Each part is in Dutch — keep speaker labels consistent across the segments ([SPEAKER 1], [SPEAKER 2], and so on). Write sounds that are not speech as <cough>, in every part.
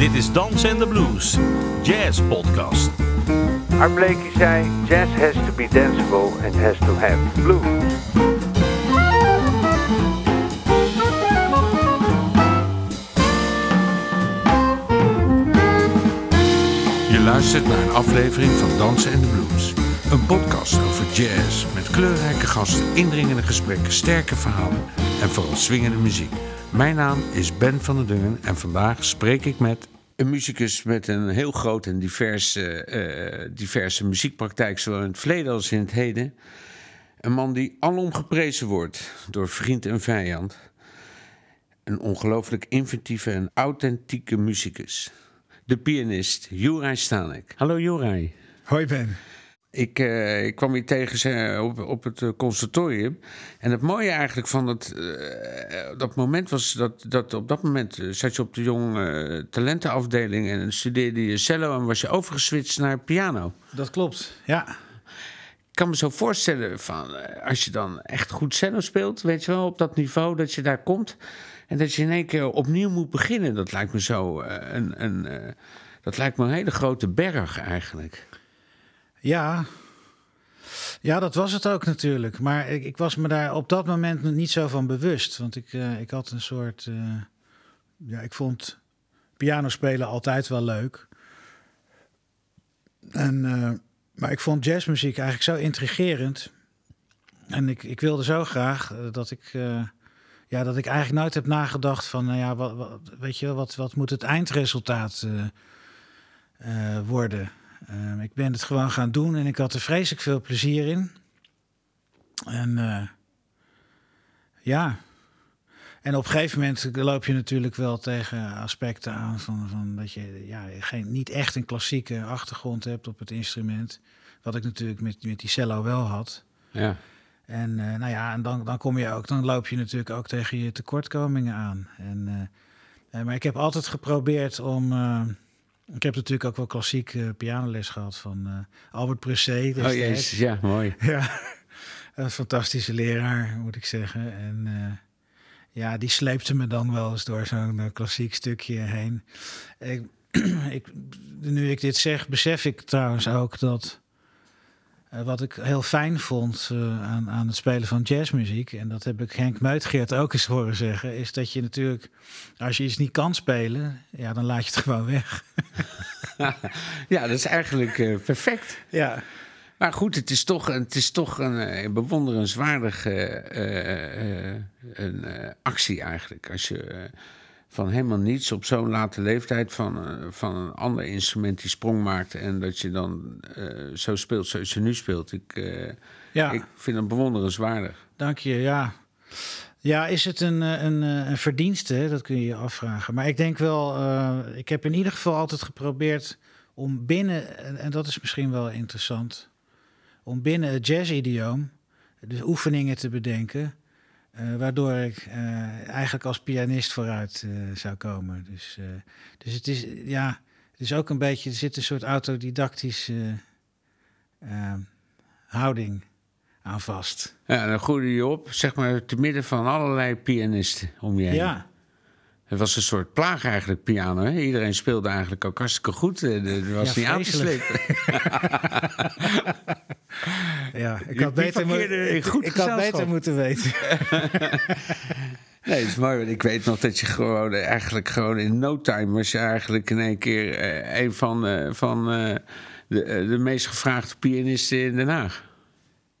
[SPEAKER 1] Dit is Dans en de Blues, Jazz Podcast.
[SPEAKER 2] Art Blakey zei: Jazz has to be danceable and has to have blues.
[SPEAKER 3] Je luistert naar een aflevering van Dansen en de Blues. Een podcast over jazz met kleurrijke gasten, indringende gesprekken, sterke verhalen en vooral swingende muziek. Mijn naam is Ben van der Dungen en vandaag spreek ik met een muzikus met een heel groot en diverse, eh, diverse muziekpraktijk, zowel in het verleden als in het heden. Een man die alom geprezen wordt door vriend en vijand. Een ongelooflijk inventieve en authentieke muzikus. De pianist Juraj Stanek. Hallo Juraj.
[SPEAKER 4] Hoi Ben.
[SPEAKER 3] Ik, eh, ik kwam hier tegen ze op, op het eh, conservatorium. En het mooie eigenlijk van het, eh, dat moment was dat, dat op dat moment zat je op de jong eh, talentenafdeling en studeerde je cello en was je overgeswitcht naar piano.
[SPEAKER 4] Dat klopt, ja.
[SPEAKER 3] Ik kan me zo voorstellen van als je dan echt goed cello speelt, weet je wel, op dat niveau dat je daar komt en dat je in één keer opnieuw moet beginnen. Dat lijkt me zo een, een dat lijkt me een hele grote berg eigenlijk.
[SPEAKER 4] Ja. Ja, dat was het ook natuurlijk. Maar ik, ik was me daar op dat moment niet zo van bewust. Want ik, eh, ik had een soort... eh, ja, ik vond piano spelen altijd wel leuk. En, eh, maar ik vond jazzmuziek eigenlijk zo intrigerend. En ik, ik wilde zo graag dat ik... ja, dat ik eigenlijk nooit heb nagedacht van... Nou ja, wat, weet je, wat, wat moet het eindresultaat eh, eh, worden? Ehm, ik ben het gewoon gaan doen en ik had er vreselijk veel plezier in. En eh, ja. En op een gegeven moment loop je natuurlijk wel tegen aspecten aan van, van dat je ja, geen, niet echt een klassieke achtergrond hebt op het instrument. Wat ik natuurlijk met, met die cello wel had.
[SPEAKER 3] Ja.
[SPEAKER 4] En eh, nou ja, en dan, dan kom je ook, dan loop je natuurlijk ook tegen je tekortkomingen aan. En, eh, maar ik heb altijd geprobeerd om. Ik heb natuurlijk ook wel klassiek eh, pianoles gehad van eh, Albert Pressé.
[SPEAKER 3] Oh jezus, ja, mooi. <laughs>
[SPEAKER 4] Ja, een fantastische leraar, moet ik zeggen. En eh, ja, die sleepte me dan wel eens door zo'n klassiek stukje heen. Ik, <clears throat> ik, nu ik dit zeg, besef ik trouwens ook dat... eh, wat ik heel fijn vond eh, aan, aan het spelen van jazzmuziek... en dat heb ik Henk Meutgeert ook eens horen zeggen... is dat je natuurlijk, als je iets niet kan spelen... ja, dan laat je het <laughs> gewoon weg. <laughs>
[SPEAKER 3] Ja, dat is eigenlijk eh, perfect.
[SPEAKER 4] Ja,
[SPEAKER 3] Maar goed, het is toch, het is toch een bewonderenswaardige een, actie eigenlijk. Als je van helemaal niets op zo'n late leeftijd van, eh, van een ander instrument die sprong maakt... en dat je dan eh, zo speelt zoals je nu speelt. Ik, eh,
[SPEAKER 4] ja.
[SPEAKER 3] ik vind het bewonderenswaardig.
[SPEAKER 4] Dank je, ja. Ja, is het een, een, een verdienste? Dat kun je je afvragen. Maar ik denk wel, ik heb in ieder geval altijd geprobeerd om binnen, en, en dat is misschien wel interessant, om binnen het jazz-idioom dus oefeningen te bedenken, eh, waardoor ik eh, eigenlijk als pianist vooruit eh, zou komen. Dus, dus het is, ja, het is ook een beetje, er zit een soort autodidactische eh, houding aan vast.
[SPEAKER 3] Ja, dan groeide je op, zeg maar, te midden van allerlei pianisten om je heen.
[SPEAKER 4] Ja,
[SPEAKER 3] Het was een soort plaag eigenlijk, piano. Hè? Iedereen speelde eigenlijk ook hartstikke goed. Eh, Er was
[SPEAKER 4] Ja,
[SPEAKER 3] niet aan te <laughs>
[SPEAKER 4] ja ik had, beter, mo- ik,
[SPEAKER 3] goed
[SPEAKER 4] ik had beter moeten weten. <laughs>
[SPEAKER 3] Nee, het is mooi, want ik weet nog dat je gewoon eh, eigenlijk gewoon in no time was je eigenlijk in één keer eh, een van, eh, van eh, de, de meest gevraagde pianisten in Den Haag.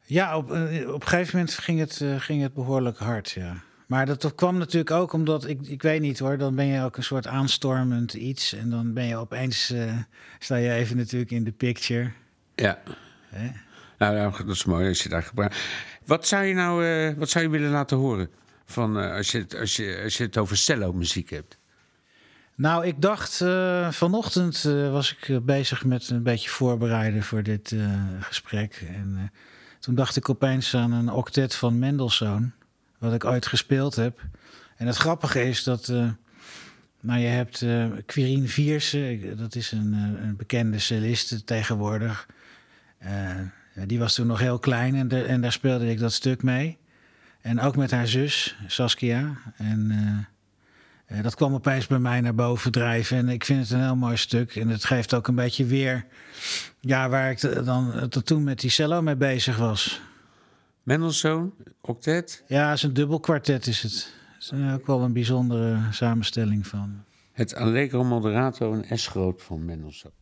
[SPEAKER 4] Ja, op, op een gegeven moment ging het, ging het behoorlijk hard, ja. Maar dat kwam natuurlijk ook omdat, ik, ik weet niet hoor, dan ben je ook een soort aanstormend iets. En dan ben je opeens, eh, sta je even natuurlijk in de picture.
[SPEAKER 3] Ja.
[SPEAKER 4] Hè?
[SPEAKER 3] Nou, ja, dat is mooi als je daar gebruikt. Wat zou je nou eh, wat zou je willen laten horen van, eh, als, je het, als, je, als je het over cello-muziek hebt?
[SPEAKER 4] Nou, ik dacht, vanochtend was ik bezig met een beetje voorbereiden voor dit gesprek. En toen dacht ik opeens aan een octet van Mendelssohn, wat ik ooit gespeeld heb. En het grappige is dat, eh nou je hebt eh Quirine Vierse, ik- dat is een, eh, een bekende celliste tegenwoordig. Eh, die was toen nog heel klein en, en daar speelde ik dat stuk mee. En ook met haar zus, Saskia. En... eh, Eh, dat kwam opeens bij mij naar boven drijven. En ik vind het een heel mooi stuk. En het geeft ook een beetje weer ja, waar ik dan tot toen met die cello mee bezig was.
[SPEAKER 3] Mendelssohn, octet.
[SPEAKER 4] Ja, het is een dubbelkwartet is het. Het is eh, ook wel een bijzondere samenstelling van.
[SPEAKER 3] Het Allegro Moderato en S groot van Mendelssohn.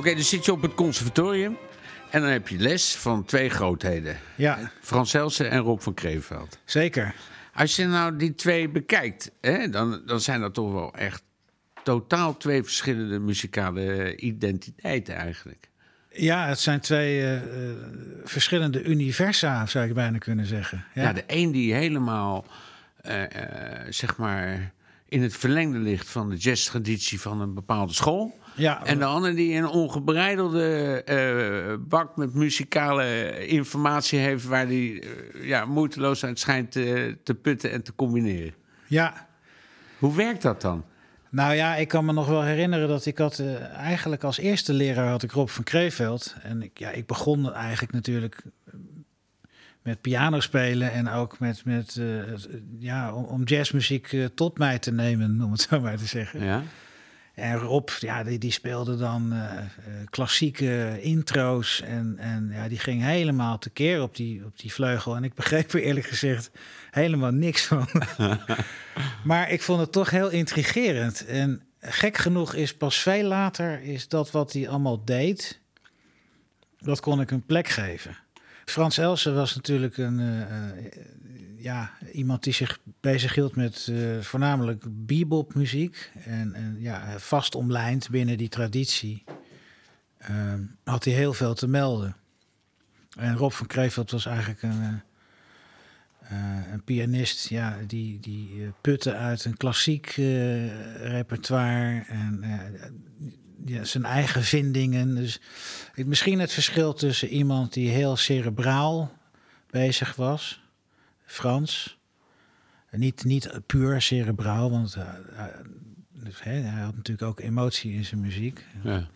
[SPEAKER 3] Oké, dan zit je op het conservatorium. En dan heb je les van twee grootheden.
[SPEAKER 4] Ja,
[SPEAKER 3] Frans Elsen en Rob van Kreeveld.
[SPEAKER 4] zeker.
[SPEAKER 3] Als je nou die twee bekijkt, hè, dan, dan zijn dat toch wel echt totaal twee verschillende muzikale identiteiten eigenlijk.
[SPEAKER 4] Ja, het zijn twee eh, eh, verschillende universa, zou ik bijna kunnen zeggen.
[SPEAKER 3] Ja.
[SPEAKER 4] Ja,
[SPEAKER 3] de een die helemaal, eh, zeg maar, in het verlengde ligt van de jazztraditie van een bepaalde school.
[SPEAKER 4] Ja,
[SPEAKER 3] En de ander die een ongebreidelde eh, bak met muzikale informatie heeft... waar die eh, ja, moeiteloos uit schijnt te, te putten en te combineren.
[SPEAKER 4] ja.
[SPEAKER 3] Hoe werkt dat dan?
[SPEAKER 4] Nou ja, ik kan me nog wel herinneren dat ik had eh, eigenlijk als eerste leraar had ik Rob van Kreeveld. En ik, ja, ik begon eigenlijk natuurlijk met piano spelen en ook met, met ja, om, om jazzmuziek tot mij te nemen, om het zo maar te zeggen.
[SPEAKER 3] Ja?
[SPEAKER 4] En Rob, ja, die, die speelde dan eh, eh, klassieke intro's. En, en ja, die ging helemaal tekeer op die, op die vleugel. En ik begreep er eerlijk gezegd helemaal niks van. <laughs> maar ik vond het toch heel intrigerend. En gek genoeg is pas veel later is dat wat hij allemaal deed, dat kon ik een plek geven. Frans Elsen was natuurlijk een, eh, ja, iemand die zich bezighield met eh, voornamelijk bebop muziek. En, en ja, vast omlijnd binnen die traditie. Ehm, had hij heel veel te melden. En Rob van Kreeveld was eigenlijk een, eh, eh, een pianist ja, die, die putte uit een klassiek repertoire en ja, zijn eigen vindingen. Dus misschien het verschil tussen iemand die heel cerebraal bezig was, Frans, niet, niet puur cerebraal, want eh, eh, hè, hij had natuurlijk ook emotie in zijn muziek.
[SPEAKER 3] Ja.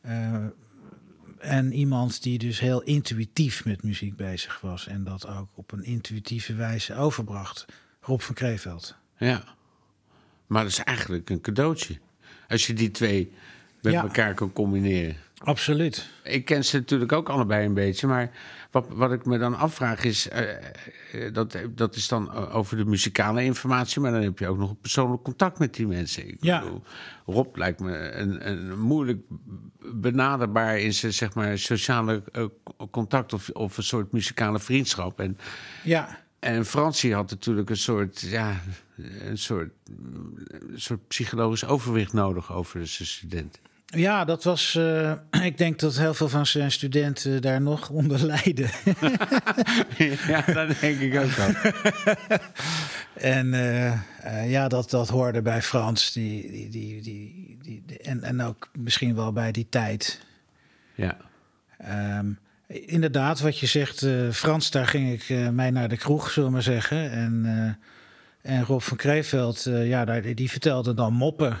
[SPEAKER 4] Eh, en iemand die dus heel intuïtief met muziek bezig was en dat ook op een intuïtieve wijze overbracht. Rob van Kreeveld.
[SPEAKER 3] ja. Maar dat is eigenlijk een cadeautje. Als je die twee met
[SPEAKER 4] Ja.
[SPEAKER 3] elkaar kan combineren.
[SPEAKER 4] Absoluut.
[SPEAKER 3] Ik ken ze natuurlijk ook allebei een beetje. Maar wat, wat ik me dan afvraag is... eh, eh, dat, dat is dan eh, over de muzikale informatie... maar dan heb je ook nog een persoonlijk contact met die mensen. Ik
[SPEAKER 4] Ja.
[SPEAKER 3] bedoel, Rob lijkt me een, een moeilijk benaderbaar... in zijn zeg maar, sociale contact of, of een soort muzikale vriendschap. En,
[SPEAKER 4] Ja,
[SPEAKER 3] en Francie had natuurlijk een soort... Ja, een soort, een soort psychologisch overwicht nodig over zijn studenten.
[SPEAKER 4] Ja dat was. eh, <clears throat> ik denk dat heel veel van zijn studenten daar nog <laughs> onder lijden. <laughs>
[SPEAKER 3] ja, dat denk ik ook wel. <laughs>
[SPEAKER 4] En eh, eh, ja, dat, dat hoorde bij Frans. Die, die, die, die, die, en, en ook misschien wel bij die tijd.
[SPEAKER 3] Ja.
[SPEAKER 4] Ehm, inderdaad, wat je zegt, Frans, daar ging ik mij naar de kroeg, zullen we maar zeggen. En, en Rob van Kreeveld, ja, daar, die vertelde dan moppen.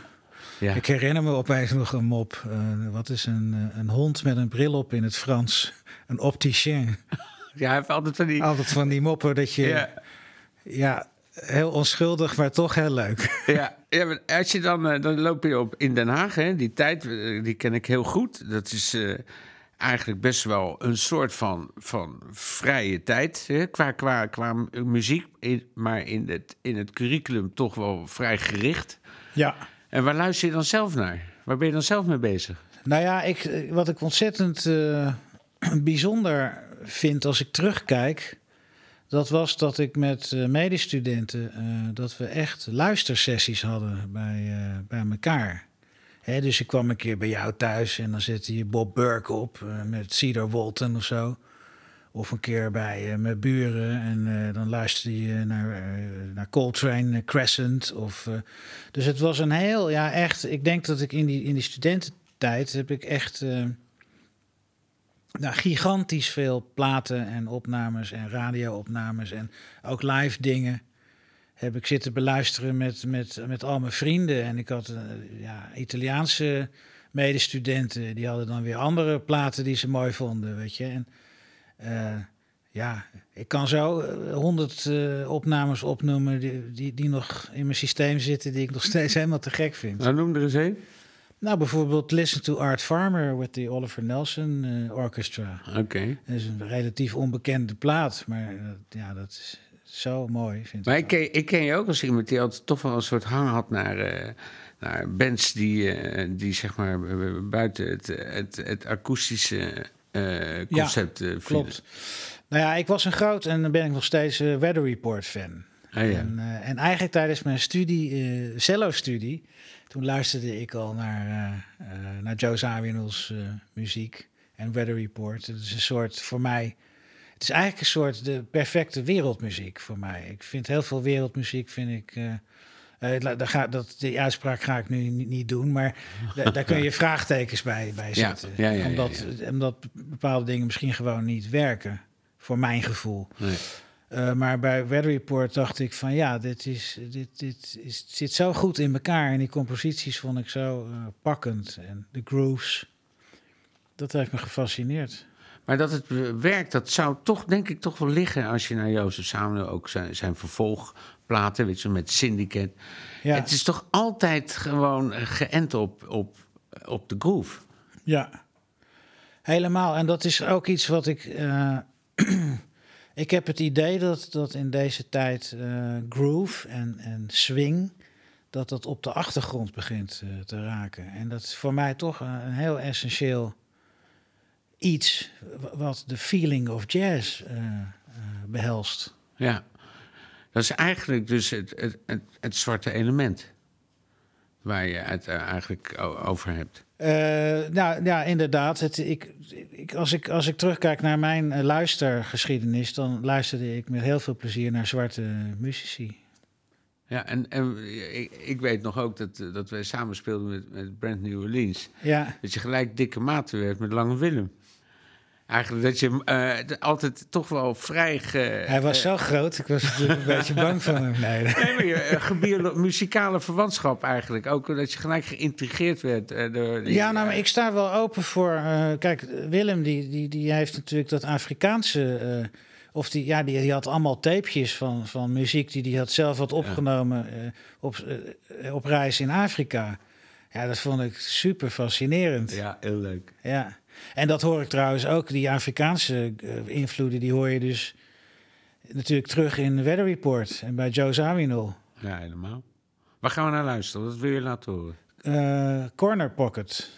[SPEAKER 3] Ja.
[SPEAKER 4] Ik herinner me opeens nog een mop. Eh, wat is een, eh, een hond met een bril op in het Frans? Een opticien. <laughs>
[SPEAKER 3] Ja, hij heeft altijd van die...
[SPEAKER 4] Altijd van die moppen dat je...
[SPEAKER 3] Ja,
[SPEAKER 4] Ja, heel onschuldig, maar toch heel leuk. <laughs>
[SPEAKER 3] ja, ja, maar als je dan, eh, dan loop je op in Den Haag, hè, die tijd, die ken ik heel goed. Dat is eigenlijk best wel een soort van, van vrije tijd hè, qua, qua, qua mu- muziek, in- maar in het, in het curriculum toch wel vrij gericht.
[SPEAKER 4] Ja.
[SPEAKER 3] En waar luister je dan zelf naar? Waar ben je dan zelf mee bezig?
[SPEAKER 4] Nou ja, ik, eh, wat ik ontzettend eh, <clears throat> bijzonder vind als ik terugkijk... dat was dat ik met eh, medestudenten... dat we echt luistersessies hadden bij, bij elkaar. Dus ik kwam een keer bij jou thuis en dan zette je Bob Burke op... met Cedar Walton of zo. Of een keer bij eh, mijn buren en eh, dan luisterde je naar, eh, naar Coltrane, Crescent. Of, dus het was een heel, ja echt, ik denk dat ik in die, in die studententijd heb ik echt nou, gigantisch veel platen en opnames en radioopnames en ook live dingen heb ik zitten beluisteren met, met, met al mijn vrienden. En ik had ja, Italiaanse medestudenten, die hadden dan weer andere platen die ze mooi vonden, weet je. En ja, ik kan zo eh, honderd eh, opnames opnoemen die, die, die nog in mijn systeem zitten, die ik nog <laughs> steeds helemaal te gek vind.
[SPEAKER 3] Nou, noem er eens een.
[SPEAKER 4] Nou, bijvoorbeeld Listen to Art Farmer with the Oliver Nelson eh, Orchestra.
[SPEAKER 3] Oké.
[SPEAKER 4] Dat is een relatief onbekende plaat, maar eh, ja, dat is zo mooi, vind
[SPEAKER 3] Maar
[SPEAKER 4] ik.
[SPEAKER 3] ik ken, ik ken je ook als iemand die altijd toch wel een soort hang had naar, eh, naar bands die, eh, die zeg maar eh, buiten het, het, het akoestische eh, concept eh.
[SPEAKER 4] Klopt. Nou ja, ik was een groot en dan ben ik nog steeds eh, Weather Report fan.
[SPEAKER 3] Ah, ja.
[SPEAKER 4] En, eh, en eigenlijk tijdens mijn studie, eh cello-studie, toen luisterde ik al naar, eh, eh, naar Joe Zawinul's eh, muziek en Weather Report. Het is een soort, voor mij, het is eigenlijk een soort de perfecte wereldmuziek voor mij. Ik vind heel veel wereldmuziek, vind ik... eh, eh, la- daar ga, dat, die uitspraak ga ik nu niet, niet doen, maar <laughs> da- daar kun je vraagtekens bij, bij zetten.
[SPEAKER 3] ja, ja, ja,
[SPEAKER 4] omdat, omdat bepaalde dingen misschien gewoon niet werken, voor mijn gevoel.
[SPEAKER 3] Nee.
[SPEAKER 4] Uh, maar bij Weather Report dacht ik van ja, dit, is, dit, dit is, zit zo goed in elkaar. En die composities vond ik zo uh, pakkend. En de grooves, dat heeft me gefascineerd.
[SPEAKER 3] Maar dat het werkt, dat zou toch, denk ik, toch wel liggen als je naar Jozef Samuel ook zijn, zijn weet je, met Syndicate.
[SPEAKER 4] Ja.
[SPEAKER 3] Het is toch altijd gewoon geënt op, op, op de groove.
[SPEAKER 4] Ja, helemaal. En dat is ook iets wat ik. Uh, <clears throat> ik heb het idee dat, dat in deze tijd uh, groove en, en swing. dat dat op de achtergrond begint uh, te raken. En dat is voor mij toch een, een heel essentieel iets. wat de feeling of jazz behelst.
[SPEAKER 3] Ja, dat is eigenlijk dus het, het, het, het zwarte element. Waar je het uh, eigenlijk over hebt.
[SPEAKER 4] Uh, nou ja, inderdaad. Het, ik, ik, als, ik, als ik terugkijk naar mijn uh, luistergeschiedenis, dan luisterde ik met heel veel plezier naar zwarte muzici.
[SPEAKER 3] Ja, en, en ik, ik, weet nog ook dat, dat wij samen speelden met, met Brand New Orleans.
[SPEAKER 4] Ja.
[SPEAKER 3] Dat je gelijk dikke maten werd met Lange Willem. Eigenlijk dat je uh, altijd toch wel vrij. Ge,
[SPEAKER 4] Hij was zo groot, ik was natuurlijk een beetje bang van hem. Nee, <laughs>
[SPEAKER 3] nee maar je uh, gebier, muzikale verwantschap eigenlijk. Ook dat je gelijk geïntrigeerd werd. Door die,
[SPEAKER 4] ja, nou, maar ik sta wel open voor. kijk, Willem, die, die, die heeft natuurlijk dat Afrikaanse. of die, ja, die, die had allemaal tapejes van, van muziek die hij had zelf had opgenomen ja. op, op reis in Afrika. Ja, dat vond ik super fascinerend.
[SPEAKER 3] Ja, heel leuk.
[SPEAKER 4] Ja. En dat hoor ik trouwens ook, die Afrikaanse uh, invloeden, die hoor je dus natuurlijk terug in Weather Report en bij Joe Zawinul.
[SPEAKER 3] Ja, helemaal. Waar gaan we naar luisteren? Wat wil je laten horen?
[SPEAKER 4] Uh, Corner Pocket.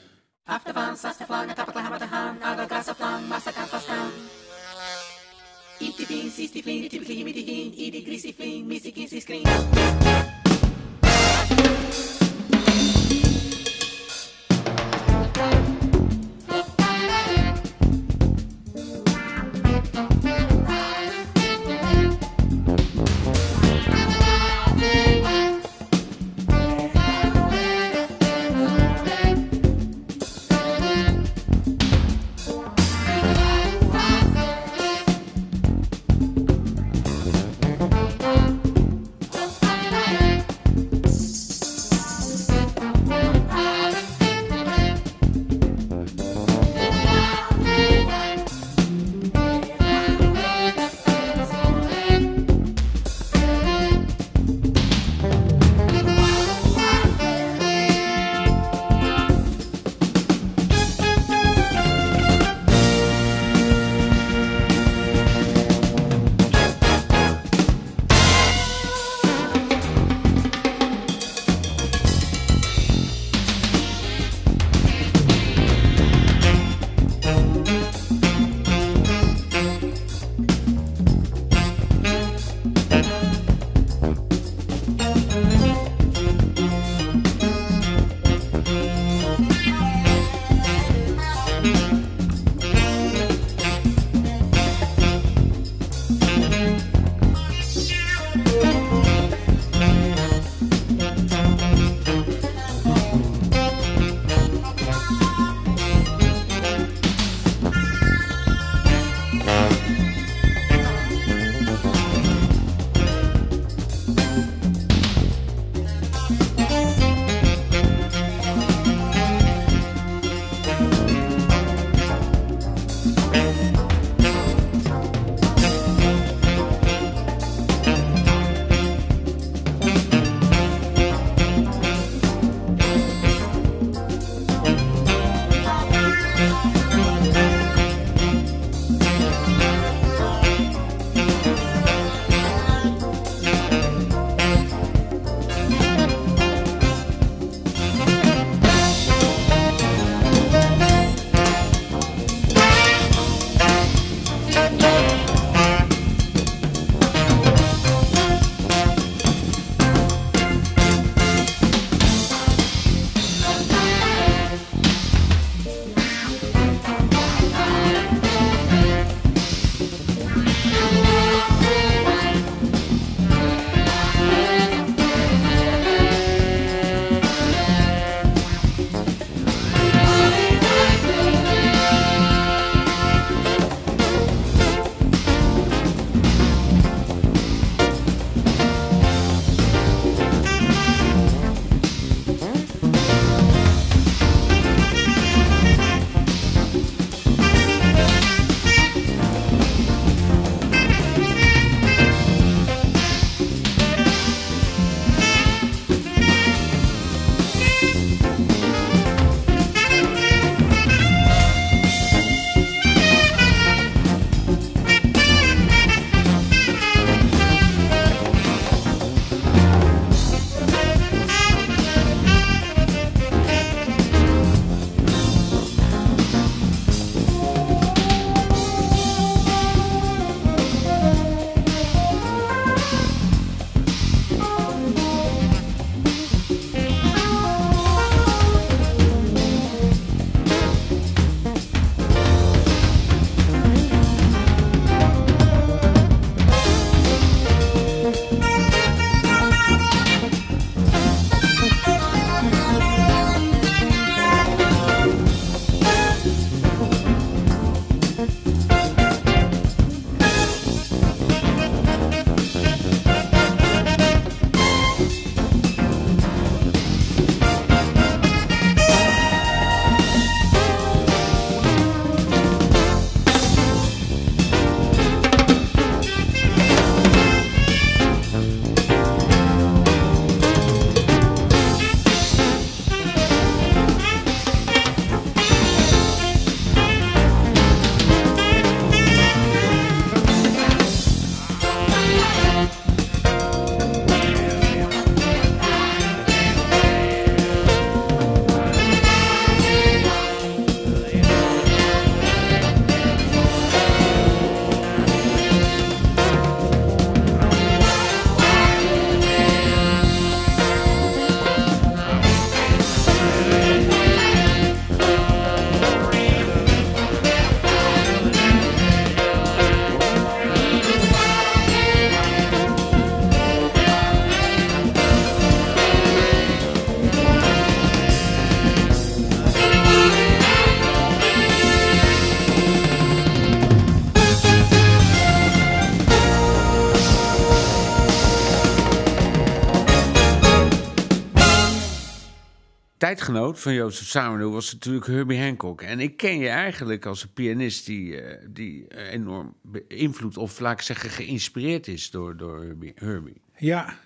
[SPEAKER 3] Van Jozef Samenhoe was natuurlijk Herbie Hancock. En ik ken je eigenlijk als een pianist die, eh, die enorm beïnvloed of laat ik zeggen geïnspireerd is door, door Herbie. Herbie.
[SPEAKER 4] Ja.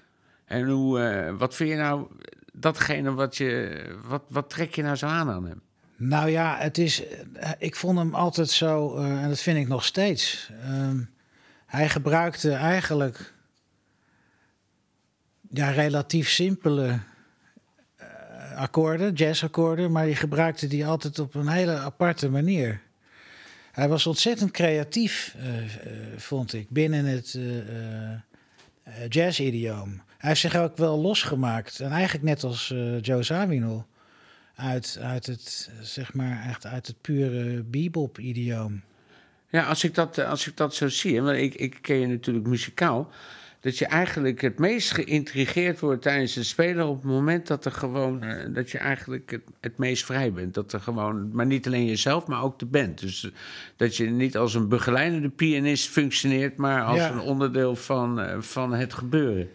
[SPEAKER 3] En hoe, eh, wat vind je nou datgene wat je, wat, wat trek je nou zo aan aan hem?
[SPEAKER 4] Nou ja, het is, eh, ik vond hem altijd zo, eh, en dat vind ik nog steeds. Ehm, hij gebruikte eigenlijk ja, relatief simpele akkoorden, jazzakkoorden, maar die gebruikte die altijd op een hele aparte manier. Hij was ontzettend creatief, vond ik, binnen het jazz-idioom. Hij heeft zich ook wel losgemaakt, en eigenlijk net als Joe Zawinul uit, uit, het, zeg maar, echt uit het pure bebop-idioom.
[SPEAKER 3] Ja, als ik dat, als ik dat zo zie, want ik, ik ken je natuurlijk muzikaal, dat je eigenlijk het meest geïntrigeerd wordt tijdens het spelen op het moment dat er gewoon, eh, dat je eigenlijk het, het, meest vrij bent. Dat er gewoon, maar niet alleen jezelf, maar ook de band. Dus eh, dat je niet als een begeleidende pianist functioneert, maar als een onderdeel van, uh, van het gebeuren.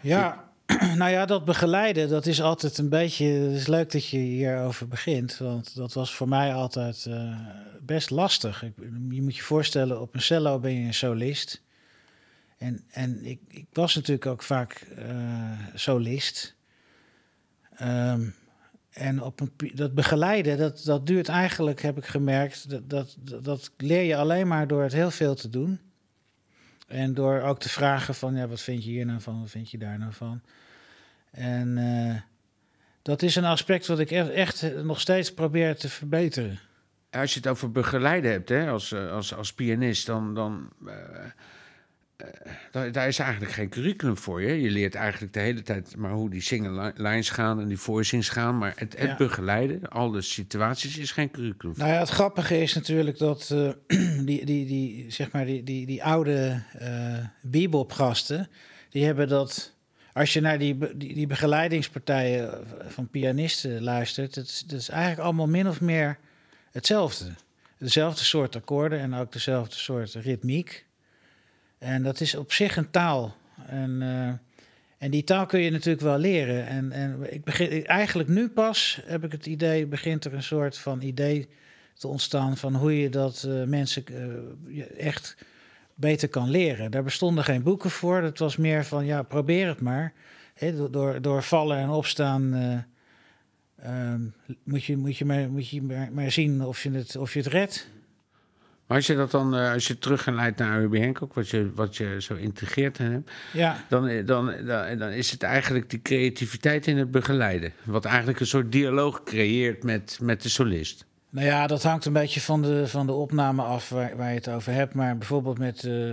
[SPEAKER 4] Ja, <clears throat> nou ja, dat begeleiden, dat is altijd een beetje. Het is leuk dat je hierover begint. Want dat was voor mij altijd uh, best lastig. Ik, je moet je voorstellen, op een cello ben je een solist. En, en ik, ik was natuurlijk ook vaak uh, solist. Um, en op een, dat begeleiden, dat, dat duurt eigenlijk, heb ik gemerkt, dat, dat, dat leer je alleen maar door het heel veel te doen. En door ook te vragen van, ja, wat vind je hier nou van, wat vind je daar nou van? En uh, dat is een aspect wat ik echt, echt nog steeds probeer te verbeteren.
[SPEAKER 3] Als je het over begeleiden hebt, hè, als, eh, als, als pianist, dan, dan uh, daar, is eigenlijk geen curriculum voor je. Je leert eigenlijk de hele tijd maar hoe die single lines gaan en die voicings gaan. Maar het, het ja. begeleiden, alle situaties, is geen curriculum.
[SPEAKER 4] Nou ja, het grappige is natuurlijk dat uh, <clears throat> die, die, die, zeg maar die, die, die oude uh, bebop-gasten, die hebben dat... Als je naar die, die, die begeleidingspartijen van pianisten luistert, dat is, dat is eigenlijk allemaal min of meer hetzelfde. Dezelfde soort akkoorden en ook dezelfde soort ritmiek. En dat is op zich een taal. En, uh, en die taal kun je natuurlijk wel leren. En, en ik begin, eigenlijk nu pas heb ik het idee, begint er een soort van idee te ontstaan van hoe je dat uh, mensen uh, echt beter kan leren. Daar bestonden geen boeken voor. Dat was meer van ja, probeer het maar. Door, door vallen en opstaan ehm, moet je, moet je, maar, moet je maar zien of je het, of je het redt.
[SPEAKER 3] Maar als je dat dan, uh, als je teruggeleidt naar Herbie Hancock, wat je, wat je zo integreert in hem,
[SPEAKER 4] ja.
[SPEAKER 3] dan, dan, dan, dan, is het eigenlijk die creativiteit in het begeleiden. Wat eigenlijk een soort dialoog creëert met, met de solist.
[SPEAKER 4] Nou ja, dat hangt een beetje van de, van de opname af waar, waar je het over hebt. Maar bijvoorbeeld met uh,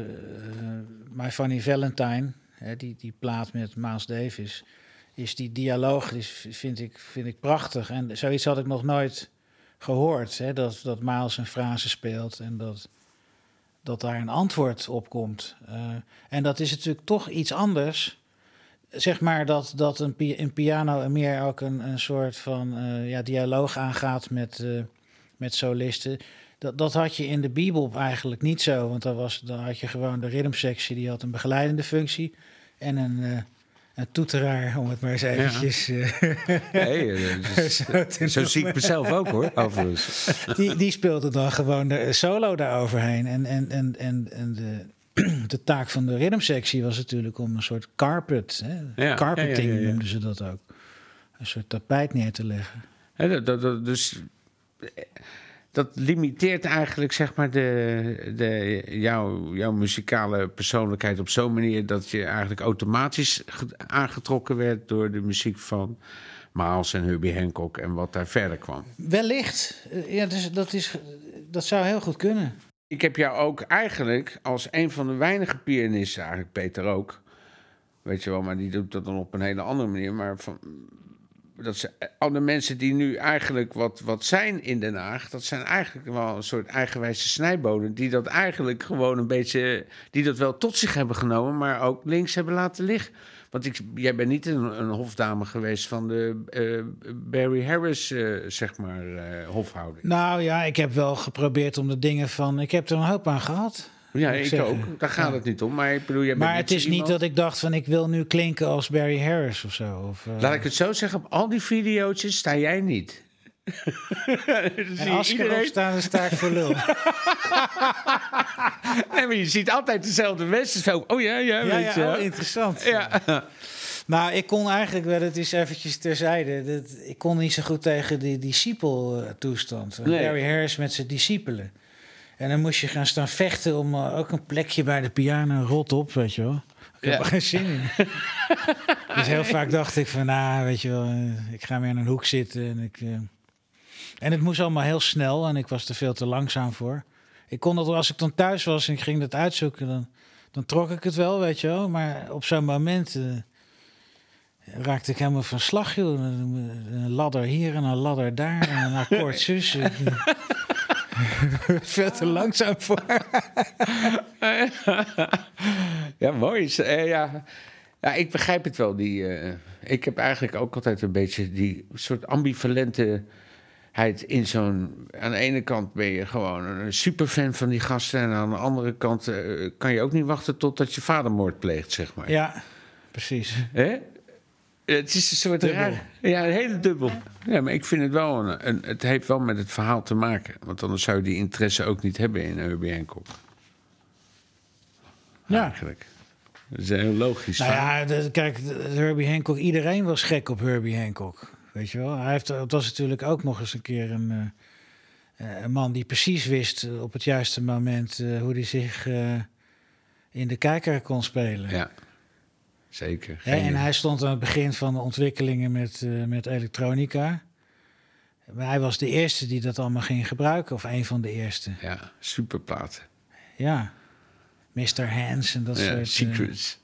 [SPEAKER 4] My Funny Valentine, hè, die, die plaat met Miles Davis, is die dialoog, is, vind, ik, vind ik prachtig. En zoiets had ik nog nooit gehoord. Hè, dat, dat Miles een frase speelt en dat, dat daar een antwoord op komt. Uh, en dat is natuurlijk toch iets anders. Zeg maar dat, dat een, een piano meer ook een, een soort van uh, ja, dialoog aangaat met, uh, met solisten. Dat, dat had je in de bebop eigenlijk niet zo. Want daar, was, daar had je gewoon de rhythmsectie, die had een begeleidende functie. En een een toeteraar, om het maar eens eventjes... Ja. <laughs>
[SPEAKER 3] nee, dus, <laughs> zo, zo zie ik mezelf ook, hoor, overigens. <laughs>
[SPEAKER 4] Die, die speelde dan gewoon de solo daaroverheen. En, en, en, en, en de, <clears throat> de taak van de rhythmsectie was natuurlijk om een soort carpet... Hè, ja, carpeting ja, ja, noemden ze dat ook. Een soort tapijt neer te leggen.
[SPEAKER 3] dat, dat, dus dat limiteert eigenlijk zeg maar de, de, jouw, jouw muzikale persoonlijkheid op zo'n manier dat je eigenlijk automatisch aangetrokken werd door de muziek van Miles en Herbie Hancock en wat daar verder kwam.
[SPEAKER 4] Wellicht. Ja, dus dat, is, dat zou heel goed kunnen.
[SPEAKER 3] Ik heb jou ook eigenlijk als een van de weinige pianisten, eigenlijk Peter ook, weet je wel, maar die doet dat dan op een hele andere manier, maar van, dat ze, alle mensen die nu eigenlijk wat, wat zijn in Den Haag, dat zijn eigenlijk wel een soort eigenwijze snijboden. Die dat eigenlijk gewoon een beetje, die dat wel tot zich hebben genomen, maar ook links hebben laten liggen. Want ik, jij bent niet een, een hofdame geweest van de uh, Barry Harris, uh, zeg maar, hofhouding.
[SPEAKER 4] Nou ja, ik heb wel geprobeerd om de dingen van. Ik heb er een hoop aan gehad.
[SPEAKER 3] Ja, ik
[SPEAKER 4] zeggen.
[SPEAKER 3] ook. Daar gaat
[SPEAKER 4] Ja.
[SPEAKER 3] het niet om. Maar ik bedoel, jij bent
[SPEAKER 4] Maar het is niet dat ik dacht van ik wil nu klinken als Barry Harris of zo. Of, eh,
[SPEAKER 3] Laat ik het zo zeggen, op al die video's sta jij niet. <laughs>
[SPEAKER 4] en als ik erop sta, dan sta ik voor lul. <laughs>
[SPEAKER 3] Nee, maar je ziet altijd dezelfde mensen. Zo, oh ja, ja,
[SPEAKER 4] ja,
[SPEAKER 3] weet je.
[SPEAKER 4] ja,
[SPEAKER 3] wel.
[SPEAKER 4] oh, interessant.
[SPEAKER 3] ja. <laughs>
[SPEAKER 4] Nou, ik kon eigenlijk wel, het is eventjes terzijde. Dat, ik kon niet zo goed tegen die discipel-toestand.
[SPEAKER 3] Nee.
[SPEAKER 4] Barry Harris met zijn discipelen. En dan moest je gaan staan vechten om eh, ook een plekje bij de piano. Rot op, weet je wel. Ik heb er geen zin in. <laughs> dus heel vaak dacht ik van, nou, weet je wel, eh, ik ga weer in een hoek zitten. En, ik, eh, en het moest allemaal heel snel en ik was er veel te langzaam voor. Ik kon dat, als ik dan thuis was en ik ging dat uitzoeken, dan, dan trok ik het wel, weet je wel. Maar op zo'n moment raakte ik helemaal van slag, joh. Een, een ladder hier en een ladder daar en een akkoord <laughs> zus. <laughs> Ik, <laughs> veel te langzaam voor. <laughs>
[SPEAKER 3] ja, mooi. eh, ja. ja, ik begrijp het wel. Die, eh, ik heb eigenlijk ook altijd een beetje die soort ambivalenteheid in zo'n... Aan de ene kant ben je gewoon een superfan van die gasten... en aan de andere kant eh, kan je ook niet wachten totdat je vadermoord pleegt, zeg maar.
[SPEAKER 4] Ja, precies.
[SPEAKER 3] Hè? Het is een soort
[SPEAKER 4] Dubbel.
[SPEAKER 3] raar... Ja, een hele dubbel. Ja, maar ik vind het wel... Een, een- het heeft wel met het verhaal te maken. Want anders zou je die interesse ook niet hebben in Herbie Hancock.
[SPEAKER 4] Ja.
[SPEAKER 3] Eigenlijk. Dat is heel logisch
[SPEAKER 4] Nou ja, de- kijk, Herbie Hancock, iedereen was gek op Herbie Hancock. Weet je wel? Hij heeft, het was natuurlijk ook nog eens een keer een, eh, eh, een man die precies wist eh, op het juiste moment hoe hij zich in de kijker kon spelen.
[SPEAKER 3] Ja, zeker.
[SPEAKER 4] Hè, en hij stond aan het begin van de ontwikkelingen met, eh, met elektronica. Maar hij was de eerste die dat allemaal ging gebruiken, of een van de eerste.
[SPEAKER 3] Ja, superplaten.
[SPEAKER 4] Ja. Mr. Hands en dat
[SPEAKER 3] Ja,
[SPEAKER 4] soort... eh,
[SPEAKER 3] secrets.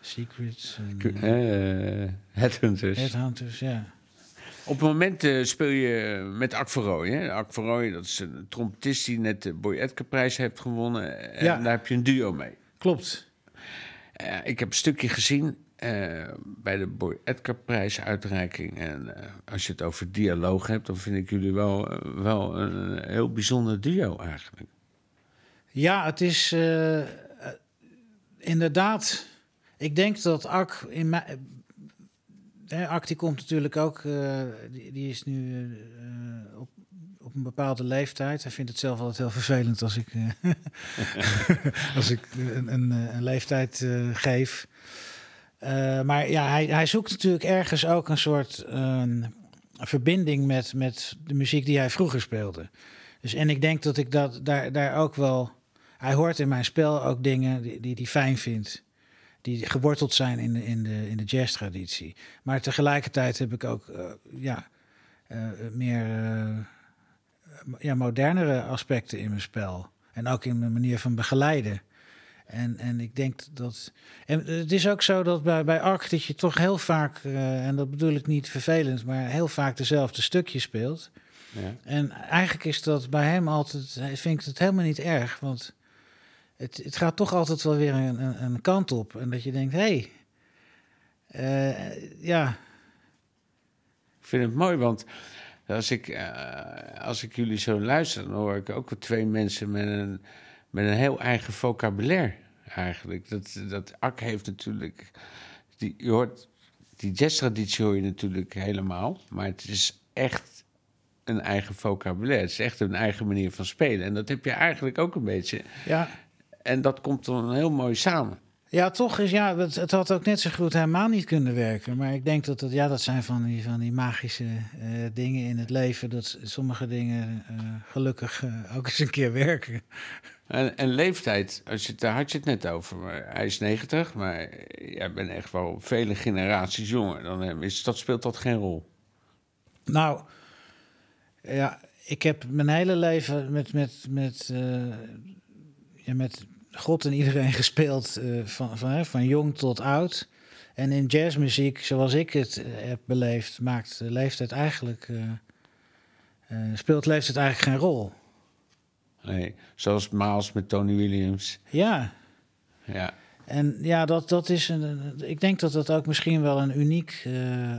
[SPEAKER 4] secrets. en, Eh
[SPEAKER 3] Headhunters.
[SPEAKER 4] Headhunters, ja.
[SPEAKER 3] Op het moment speel je met Ak Verrooy. hè? Ak Verrooy, dat is een trompetist die net de Boy Edgar prijs heeft gewonnen. En
[SPEAKER 4] Ja.
[SPEAKER 3] daar heb je een duo mee.
[SPEAKER 4] Klopt.
[SPEAKER 3] Ik heb een stukje gezien eh, bij de Boy Edgar prijsuitreiking. En eh, als je het over dialoog hebt, dan vind ik jullie wel, eh, wel een heel bijzonder duo eigenlijk.
[SPEAKER 4] Ja, het is inderdaad. Ik denk dat Ak in Ak die komt natuurlijk ook. die, die is nu op, een bepaalde leeftijd. Hij vindt het zelf altijd heel vervelend als ik, eh, <laughs> als ik een, een, eh, een leeftijd eh, geef. Maar ja, hij, hij zoekt natuurlijk ergens ook een soort ehm, verbinding met, met de muziek die hij vroeger speelde. Dus en ik denk dat ik dat daar, daar ook wel. Hij hoort in mijn spel ook dingen die hij die, fijn vindt. Die geworteld zijn in de, in de, in de jazz-traditie. Maar tegelijkertijd heb ik ook ja, meer ja, modernere aspecten in mijn spel. En ook in mijn manier van begeleiden. En, en ik denk dat. En het is ook zo dat bij, bij ARC dat je toch heel vaak, eh, en dat bedoel ik niet vervelend, maar heel vaak dezelfde stukjes speelt.
[SPEAKER 3] Ja.
[SPEAKER 4] En eigenlijk is dat bij hem altijd, vind ik het helemaal niet erg. Want het, het gaat toch altijd wel weer een, een, een kant op. En dat je denkt, hé, hey, eh, ja,
[SPEAKER 3] Ik vind het mooi, want als ik, eh, als ik jullie zo luister, dan hoor ik ook twee mensen met een, met een heel eigen vocabulaire eigenlijk. Dat, dat Ak heeft natuurlijk, die, je hoort, die jazztraditie hoor je natuurlijk helemaal, maar het is echt een eigen vocabulaire. Het is echt een eigen manier van spelen. En dat heb je eigenlijk ook een beetje.
[SPEAKER 4] ja,
[SPEAKER 3] En dat komt dan heel mooi samen.
[SPEAKER 4] Ja, toch is ja, het, het had ook net zo goed helemaal niet kunnen werken. Maar ik denk dat het, ja, dat zijn van die, van die magische eh, dingen in het leven. Dat sommige dingen eh, gelukkig eh, ook eens een keer werken.
[SPEAKER 3] En, en leeftijd, als je, daar had je het net over. Maar hij is 90, maar jij bent echt wel vele generaties jonger dan hem. Is, dat speelt dat geen rol?
[SPEAKER 4] Nou, ja, ik heb mijn hele leven met, met, met, ja, met God en iedereen <laughs> gespeeld. eh, van, van, van jong tot oud. En in jazzmuziek, zoals ik het eh, heb beleefd, maakt de leeftijd eigenlijk. eh, eh, speelt leeftijd eigenlijk geen rol.
[SPEAKER 3] Nee, zoals Miles met Tony Williams.
[SPEAKER 4] Ja,
[SPEAKER 3] Ja,
[SPEAKER 4] en ja, dat, dat is een. Ik denk dat dat ook misschien wel een uniek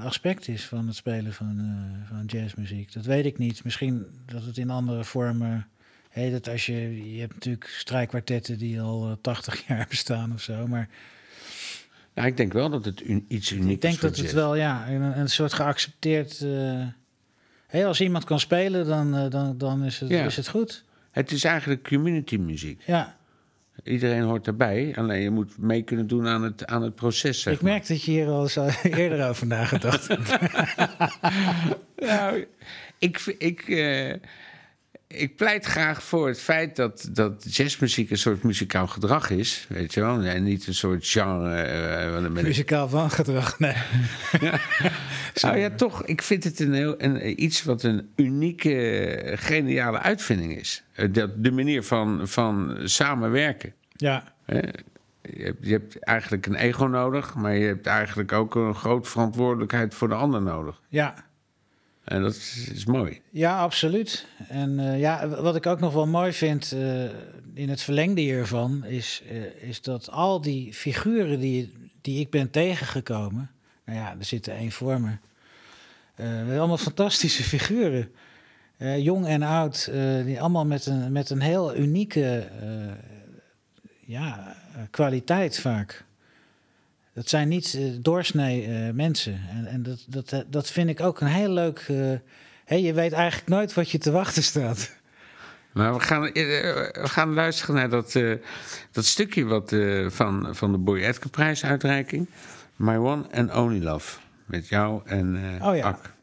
[SPEAKER 4] aspect is van het spelen van, van jazzmuziek. Dat weet ik niet. Misschien dat het in andere vormen Hé, dat als je, je hebt natuurlijk strijkkwartetten die al eh, 80 <laughs> jaar bestaan of zo. Maar
[SPEAKER 3] Nou, ik denk wel dat het un- iets unieks
[SPEAKER 4] ik denk
[SPEAKER 3] is
[SPEAKER 4] dat het wel, ja, een, een soort geaccepteerd. eh als iemand kan spelen, dan, eh, dan, dan is, het,
[SPEAKER 3] Ja.
[SPEAKER 4] is het goed.
[SPEAKER 3] Het is eigenlijk community muziek.
[SPEAKER 4] Ja,
[SPEAKER 3] Iedereen hoort erbij. Alleen je moet mee kunnen doen aan het, aan het proces. Zeg
[SPEAKER 4] ik merk dat je hier al eens <laughs> eh, eerder over nagedacht hebt. <laughs>
[SPEAKER 3] Nou, ik, ik, eh, ik pleit graag voor het feit dat, dat jazzmuziek een soort muzikaal gedrag is. Weet je wel? En niet een soort genre. eh,
[SPEAKER 4] Muzikaal wangedrag, nee. <laughs>
[SPEAKER 3] Nou ja, toch. Ik vind het een heel, een, iets wat een unieke, geniale uitvinding is. Eh, dat, de manier van, van samenwerken.
[SPEAKER 4] Ja,
[SPEAKER 3] Hè? Je hebt, je hebt eigenlijk een ego nodig, maar je hebt eigenlijk ook een grote verantwoordelijkheid voor de ander nodig.
[SPEAKER 4] ja.
[SPEAKER 3] En dat is, mooi.
[SPEAKER 4] Ja, absoluut. En eh, ja, wat ik ook nog wel mooi vind eh, in het verlengde hiervan, is, eh, is dat al die figuren die, die ik ben tegengekomen, nou ja, er zitten één voor me, allemaal fantastische figuren. Jong en oud, die allemaal met een, met een heel unieke ja, kwaliteit vaak. Dat zijn niet eh, doorsnee eh, mensen. En, en dat, dat, eh, dat vind ik ook een heel leuk. hè, je weet eigenlijk nooit wat je te wachten staat.
[SPEAKER 3] Maar we gaan, we gaan luisteren naar dat, dat stukje wat, van, van de Boy Edgar prijsuitreiking. My One and Only Love. Met jou en
[SPEAKER 4] Oh ja.
[SPEAKER 3] Ak.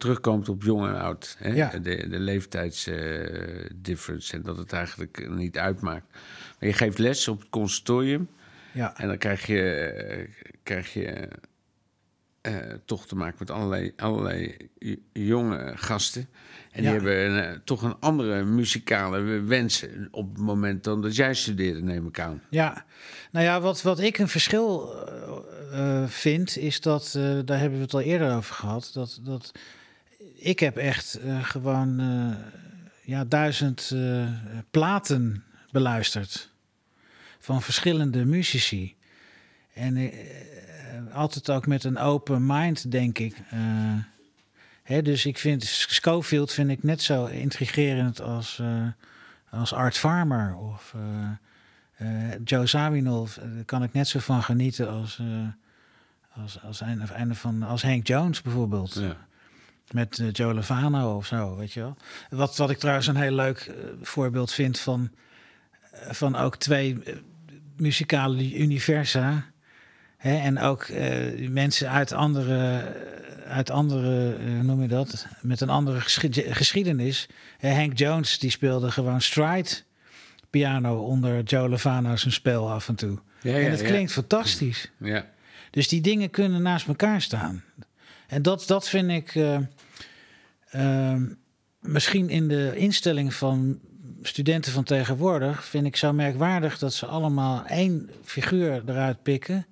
[SPEAKER 3] Terugkomt op jong en oud. Hè?
[SPEAKER 4] Ja.
[SPEAKER 3] De, de leeftijdsdifference en dat het eigenlijk niet uitmaakt. Maar je geeft les op het conservatorium
[SPEAKER 4] Ja.
[SPEAKER 3] en dan krijg je, eh, krijg je eh, toch te maken met allerlei, allerlei jonge gasten. En
[SPEAKER 4] Ja.
[SPEAKER 3] die hebben een, eh, toch een andere muzikale wens op het moment dan dat jij studeerde, neem ik aan.
[SPEAKER 4] Ja, nou ja, wat, wat ik een verschil vind, is dat, daar hebben we het al eerder over gehad, dat, dat ik heb echt eh, gewoon eh, ja, duizend eh, platen beluisterd van verschillende muzici. En altijd ook met een open mind, denk ik. Dus ik vind Schofield vind ik net zo intrigerend als, als Art Farmer of... Joe Zawinul, daar kan ik net zo van genieten als, als, als, een, of van, als Hank Jones bijvoorbeeld.
[SPEAKER 3] Ja.
[SPEAKER 4] Met eh, Joe Lovano of zo, weet je wel. Wat, wat ik trouwens een heel leuk eh, voorbeeld vind van, eh, van ook twee muzikale universa. Hè, en ook mensen uit andere, uit andere hoe noem je dat, met een andere geschied- geschiedenis. Hè, Hank Jones, die speelde gewoon stride piano onder Joe Lovano zijn spel af en toe.
[SPEAKER 3] Ja,
[SPEAKER 4] en het
[SPEAKER 3] ja.
[SPEAKER 4] klinkt fantastisch.
[SPEAKER 3] Ja.
[SPEAKER 4] Dus die dingen kunnen naast elkaar staan. En dat, dat vind ik eh, ehm, misschien in de instelling van studenten van tegenwoordig... vind ik zo merkwaardig dat ze allemaal één figuur eruit pikken.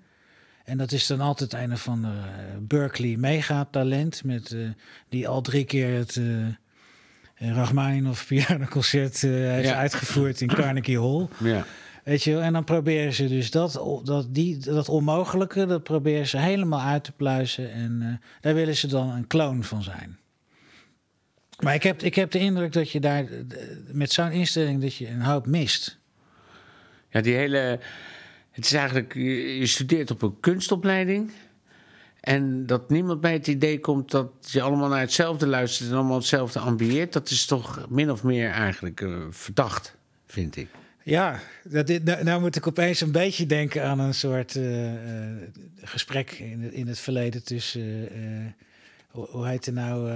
[SPEAKER 4] En dat is dan altijd een of ander eh, Berkeley megatalent... Met, eh, die al drie keer het Rachmaninoff pianoconcert heeft
[SPEAKER 3] Ja.
[SPEAKER 4] uitgevoerd in Carnegie Hall.
[SPEAKER 3] ja.
[SPEAKER 4] Weet je, en dan proberen ze dus dat, dat, die, dat onmogelijke, dat proberen ze helemaal uit te pluizen. En eh, daar willen ze dan een kloon van zijn. Maar ik heb, ik heb de indruk dat je daar eh, met zo'n instelling dat je een hoop mist.
[SPEAKER 3] Ja, die hele. Het is eigenlijk. Je, je studeert op een kunstopleiding. En dat niemand bij het idee komt dat je allemaal naar hetzelfde luistert en allemaal hetzelfde ambieert. Dat is toch min of meer eigenlijk eh, verdacht, vind ik.
[SPEAKER 4] Ja, dat nou, nou moet ik opeens een beetje denken aan een soort eh, eh, gesprek in, het- in het verleden tussen. eh, hoe, hoe heet het nou?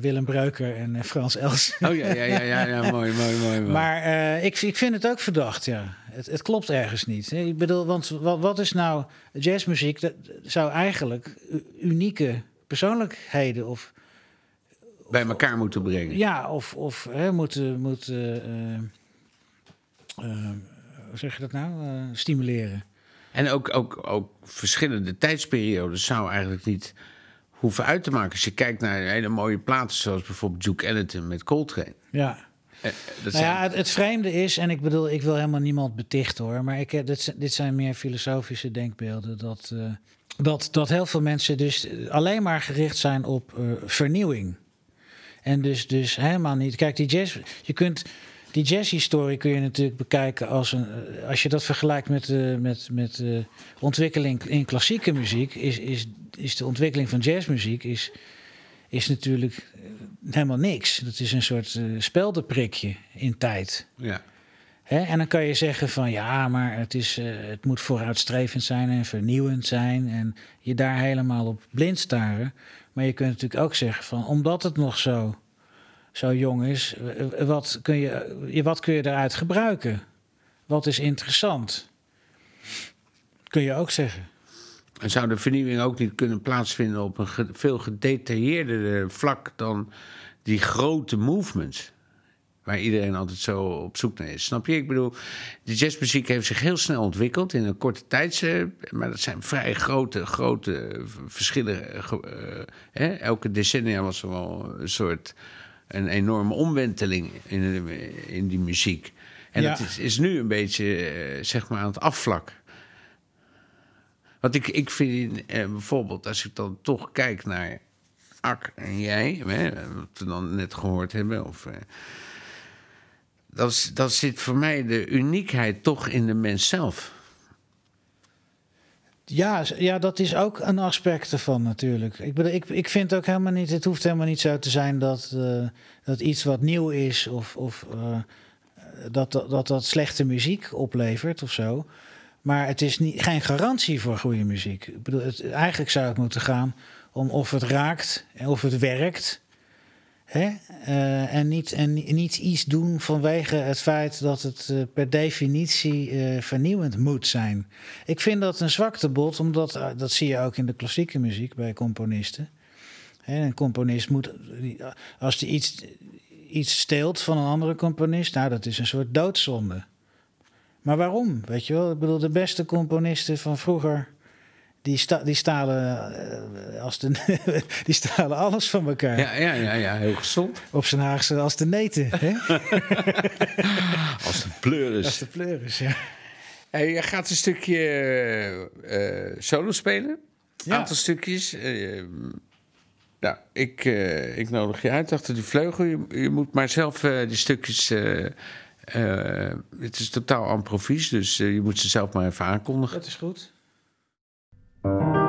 [SPEAKER 4] Willem Breuker en Frans Els.
[SPEAKER 3] Oh ja, ja, ja, ja, ja mooi, mooi, mooi. mooi.
[SPEAKER 4] Maar ik, ik vind het ook verdacht, ja. Het, het klopt ergens niet. hè. Ik bedoel, want wat, wat is nou jazzmuziek? Dat zou eigenlijk unieke persoonlijkheden of
[SPEAKER 3] bij elkaar moeten brengen.
[SPEAKER 4] ja, of, of hè, moeten, moeten hoe zeg je dat nou? Eh, stimuleren.
[SPEAKER 3] En ook, ook, ook verschillende tijdsperiodes zou eigenlijk niet hoeven uit te maken. Als je kijkt naar hele mooie platen, zoals bijvoorbeeld Duke Ellington met Coltrane.
[SPEAKER 4] Ja.
[SPEAKER 3] Eh, dat
[SPEAKER 4] Nou ja, het, het vreemde is, en ik bedoel, ik wil helemaal niemand betichten hoor, maar ik, dit, zijn- dit zijn meer filosofische denkbeelden. Dat, eh, dat, dat heel veel mensen dus alleen maar gericht zijn op eh, vernieuwing. En dus, dus helemaal niet. Kijk, die jazz, je kunt. Die jazzhistorie kun je natuurlijk bekijken als een. eh, Als je dat vergelijkt met, eh, met, met eh, ontwikkeling in klassieke muziek, is, is, is de ontwikkeling van jazzmuziek is, is natuurlijk helemaal niks. Dat is een soort eh, speldenprikje in tijd.
[SPEAKER 3] ja.
[SPEAKER 4] Hè? En dan kan je zeggen van ja, maar het, is, het moet vooruitstrevend zijn en vernieuwend zijn. En je daar helemaal op blind staren. Maar je kunt natuurlijk ook zeggen van omdat het nog zo, zo jong is, eh, wat kun, je, eh, wat kun je eruit gebruiken? Wat is interessant? Kun je ook zeggen.
[SPEAKER 3] En zou de vernieuwing ook niet kunnen plaatsvinden op een veel gedetailleerder vlak dan die grote movements? Waar iedereen altijd zo op zoek naar is. Snap je? Ik bedoel, de jazzmuziek heeft zich heel snel ontwikkeld in een korte tijd. eh, Maar dat zijn vrij grote, grote verschillen. eh, eh? Elke decennia was er wel een soort een enorme omwenteling in, in die muziek. En
[SPEAKER 4] Ja.
[SPEAKER 3] dat is, is nu een beetje, eh, zeg maar, aan het afvlakken. Want ik, ik vind eh, bijvoorbeeld, als ik dan toch kijk naar Ak en jij, hè, wat we dan net gehoord hebben, of, eh, dan, s- dan zit voor mij de uniekheid toch in de mens zelf.
[SPEAKER 4] Ja, ja, dat is ook een aspect ervan natuurlijk. Ik, bedoel, ik, ik vind ook helemaal niet, het hoeft helemaal niet zo te zijn dat, eh, dat iets wat nieuw is of, of eh, dat, dat, dat dat slechte muziek oplevert of zo. Maar het is niet, geen garantie voor goede muziek. Ik bedoel, het, eigenlijk zou het moeten gaan om of het raakt en of het werkt. Hè? Eh, en, niet, en niet iets doen vanwege het feit dat het eh, per definitie eh, vernieuwend moet zijn. Ik vind dat een zwaktebod, omdat dat zie je ook in de klassieke muziek bij componisten. Hè, een componist moet, als hij iets, iets steelt van een andere componist, nou, dat is een soort doodzonde. Maar waarom? Weet je wel, ik bedoel, de beste componisten van vroeger. Die, sta, die, stalen, eh, als de, <laughs> die stalen alles van elkaar.
[SPEAKER 3] Ja, ja, ja, ja heel gezond.
[SPEAKER 4] Op zijn Haagse als de neten. Hè? <laughs>
[SPEAKER 3] Als de pleuris.
[SPEAKER 4] Als de pleuris, ja.
[SPEAKER 3] Hey, je gaat een stukje eh, eh, solo spelen. Een
[SPEAKER 4] Ja.
[SPEAKER 3] aantal stukjes. Eh, nou, ik, eh, ik nodig je uit achter die vleugel. Je, je moet maar zelf eh, die stukjes... eh, eh, het is totaal improvies, dus je moet ze zelf maar even aankondigen.
[SPEAKER 4] Dat is goed.
[SPEAKER 2] Thank you.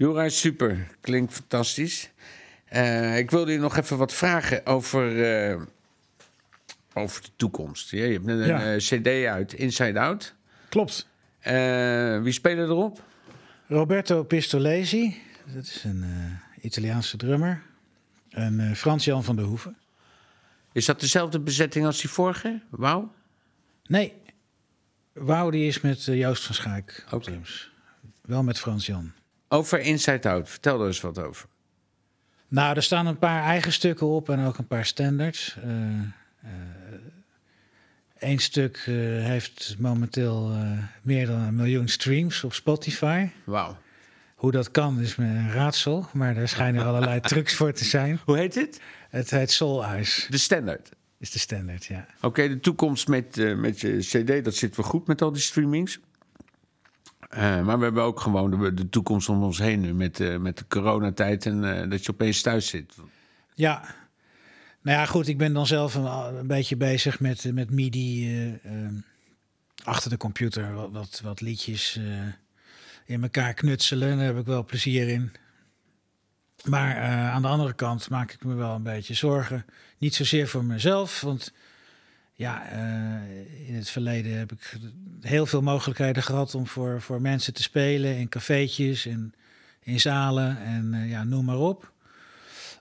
[SPEAKER 3] Jura, super. Klinkt fantastisch. Eh, ik wilde je nog even wat vragen over, eh, over de toekomst. Je hebt een,
[SPEAKER 4] Ja.
[SPEAKER 3] eh, cd uit, Inside Out.
[SPEAKER 4] Klopt.
[SPEAKER 3] Eh, wie spelen erop?
[SPEAKER 4] Roberto Pistolesi, dat is een Italiaanse drummer. En Frans-Jan van der Hoeven.
[SPEAKER 3] Is dat dezelfde bezetting als die vorige? Wauw.
[SPEAKER 4] Nee, Wauw die is met Joost van Schaik op drums. Wel met Frans-Jan.
[SPEAKER 3] Over Inside Out. Vertel er eens wat over.
[SPEAKER 4] Nou, er staan een paar eigen stukken op en ook een paar standards. Eén stuk eh, heeft momenteel eh, meer dan een miljoen streams op Spotify.
[SPEAKER 3] Wauw.
[SPEAKER 4] Hoe dat kan is me een raadsel, maar daar schijnen <laughs> allerlei trucs voor te zijn.
[SPEAKER 3] Hoe heet het?
[SPEAKER 4] Het heet Soul Eyes,
[SPEAKER 3] De Standard.
[SPEAKER 4] is de standaard, ja.
[SPEAKER 3] Oké, de toekomst met, eh, met je CD, dat zit wel goed met al die streamings. Eh, maar we hebben ook gewoon de, toekomst om ons heen nu met, eh, met de coronatijd en eh, dat je opeens thuis zit.
[SPEAKER 4] Ja, nou ja, goed, ik ben dan zelf een, beetje bezig met, met MIDI eh, ehm, achter de computer. Wat, wat, wat liedjes in elkaar knutselen, daar heb ik wel plezier in. Maar aan de andere kant maak ik me wel een beetje zorgen. Niet zozeer voor mezelf, want ja, eh, in het verleden heb ik heel veel mogelijkheden gehad om voor, voor mensen te spelen in cafeetjes en in zalen en eh, ja, noem maar op.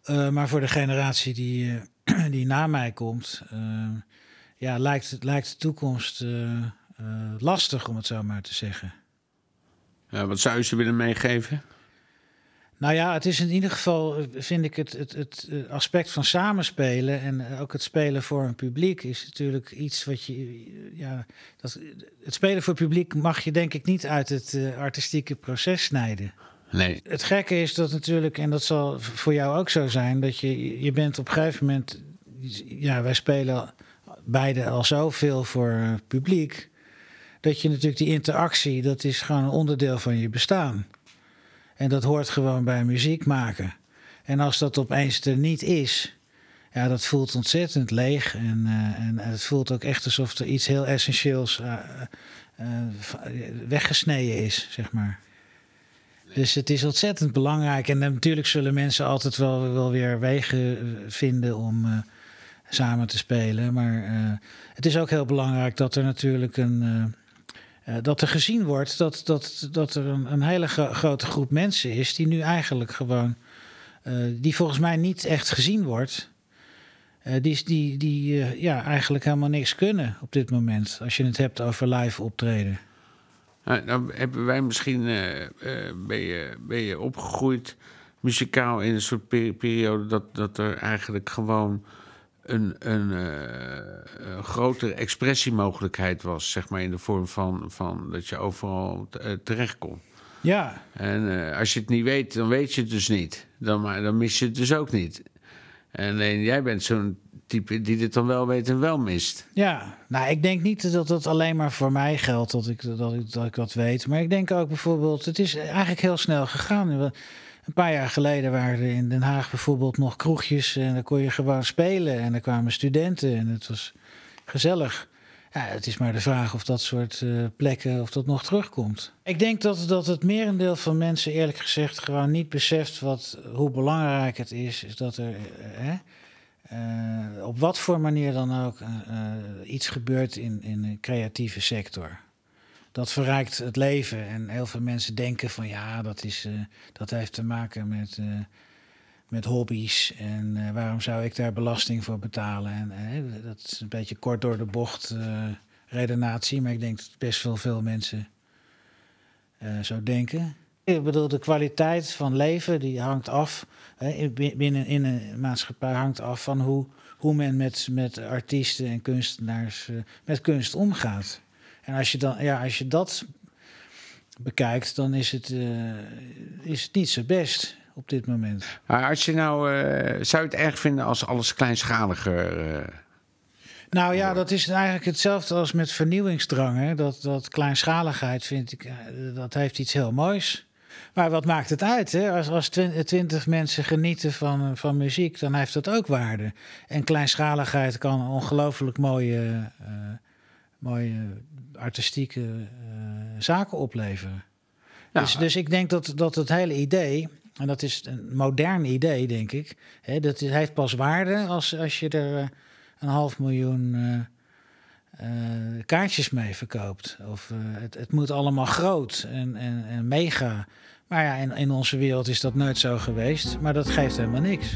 [SPEAKER 4] Uh, maar voor de generatie die, <clears throat> die na mij komt, ja, lijkt, lijkt de toekomst lastig, om het zo maar te zeggen.
[SPEAKER 3] Wat zou je ze willen meegeven?
[SPEAKER 4] Nou ja, het is in ieder geval, vind ik, het, het, het aspect van samenspelen en ook het spelen voor een publiek is natuurlijk iets wat je, ja, dat, het spelen voor publiek mag je denk ik niet uit het uh, artistieke proces snijden.
[SPEAKER 3] Nee.
[SPEAKER 4] Het gekke is dat natuurlijk, en dat zal voor jou ook zo zijn, dat je, je bent op een gegeven moment, ja, wij spelen beide al zoveel voor publiek, dat je natuurlijk die interactie, dat is gewoon een onderdeel van je bestaan. En dat hoort gewoon bij muziek maken. En als dat opeens er niet is, ja, dat voelt ontzettend leeg. En, uh, en, het voelt ook echt alsof er iets heel essentieels uh, weggesneden is, zeg maar. Dus het is ontzettend belangrijk. En natuurlijk zullen mensen altijd wel, wel weer wegen vinden om samen te spelen. Maar het is ook heel belangrijk dat er natuurlijk een. Uh, dat er gezien wordt dat, dat, dat er een, een hele gro grote groep mensen is die nu eigenlijk gewoon. die volgens mij niet echt gezien wordt. die die, die ja, eigenlijk helemaal niks kunnen op dit moment. Als je het hebt over live optreden.
[SPEAKER 3] Nou, hebben wij misschien, uh, uh, ben, je, ben je opgegroeid muzikaal in een soort peri periode dat, dat er eigenlijk gewoon een, een, uh, een grotere expressiemogelijkheid was, zeg maar in de vorm van, van dat je overal terecht kon.
[SPEAKER 4] Ja.
[SPEAKER 3] En als je het niet weet, dan weet je het dus niet. Dan, maar, dan mis je het dus ook niet. En alleen jij bent zo'n type die dit dan wel weet en wel mist.
[SPEAKER 4] Ja, nou, ik denk niet dat dat alleen maar voor mij geldt dat ik dat, ik, dat ik dat weet. Maar ik denk ook bijvoorbeeld, het is eigenlijk heel snel gegaan. Een paar jaar geleden waren er in Den Haag bijvoorbeeld nog kroegjes en dan kon je gewoon spelen. En er kwamen studenten en het was gezellig. Ja, het is maar de vraag of dat soort uh, plekken, of dat nog terugkomt. Ik denk dat, dat het merendeel van mensen eerlijk gezegd gewoon niet beseft wat, hoe belangrijk het is, is dat er... Uh, uh, op wat voor manier dan ook iets gebeurt in, in een creatieve sector. Dat verrijkt het leven. En heel veel mensen denken van ja, dat, is, uh, dat heeft te maken met, met hobby's. En waarom zou ik daar belasting voor betalen? En dat is een beetje kort door de bocht redenatie. Maar ik denk dat best wel veel mensen zo denken. Ik bedoel, de kwaliteit van leven die hangt af. Hè, binnen in een maatschappij hangt af van hoe, hoe men met, met artiesten en kunstenaars met kunst omgaat. En als je, dan, ja, als je dat bekijkt, dan is het, uh, is het niet zo best op dit moment.
[SPEAKER 3] Maar als je nou, uh, zou je het erg vinden als alles kleinschaliger.
[SPEAKER 4] Nou ja, dat is eigenlijk hetzelfde als met vernieuwingsdrang. Hè? Dat, dat kleinschaligheid vind ik, dat heeft iets heel moois. Maar wat maakt het uit? Hè? Als, als twintig mensen genieten van, van muziek, dan heeft dat ook waarde. En kleinschaligheid kan ongelooflijk mooie, mooie artistieke uh, zaken opleveren. Ja. Dus, dus ik denk dat, dat het hele idee, en dat is een modern idee, denk ik, hè, dat het heeft pas waarde als, als je er een half miljoen uh, kaartjes mee verkoopt. Of het, het moet allemaal groot en, en, en mega. Maar ja, in, in onze wereld is dat nooit zo geweest. Maar dat geeft helemaal niks.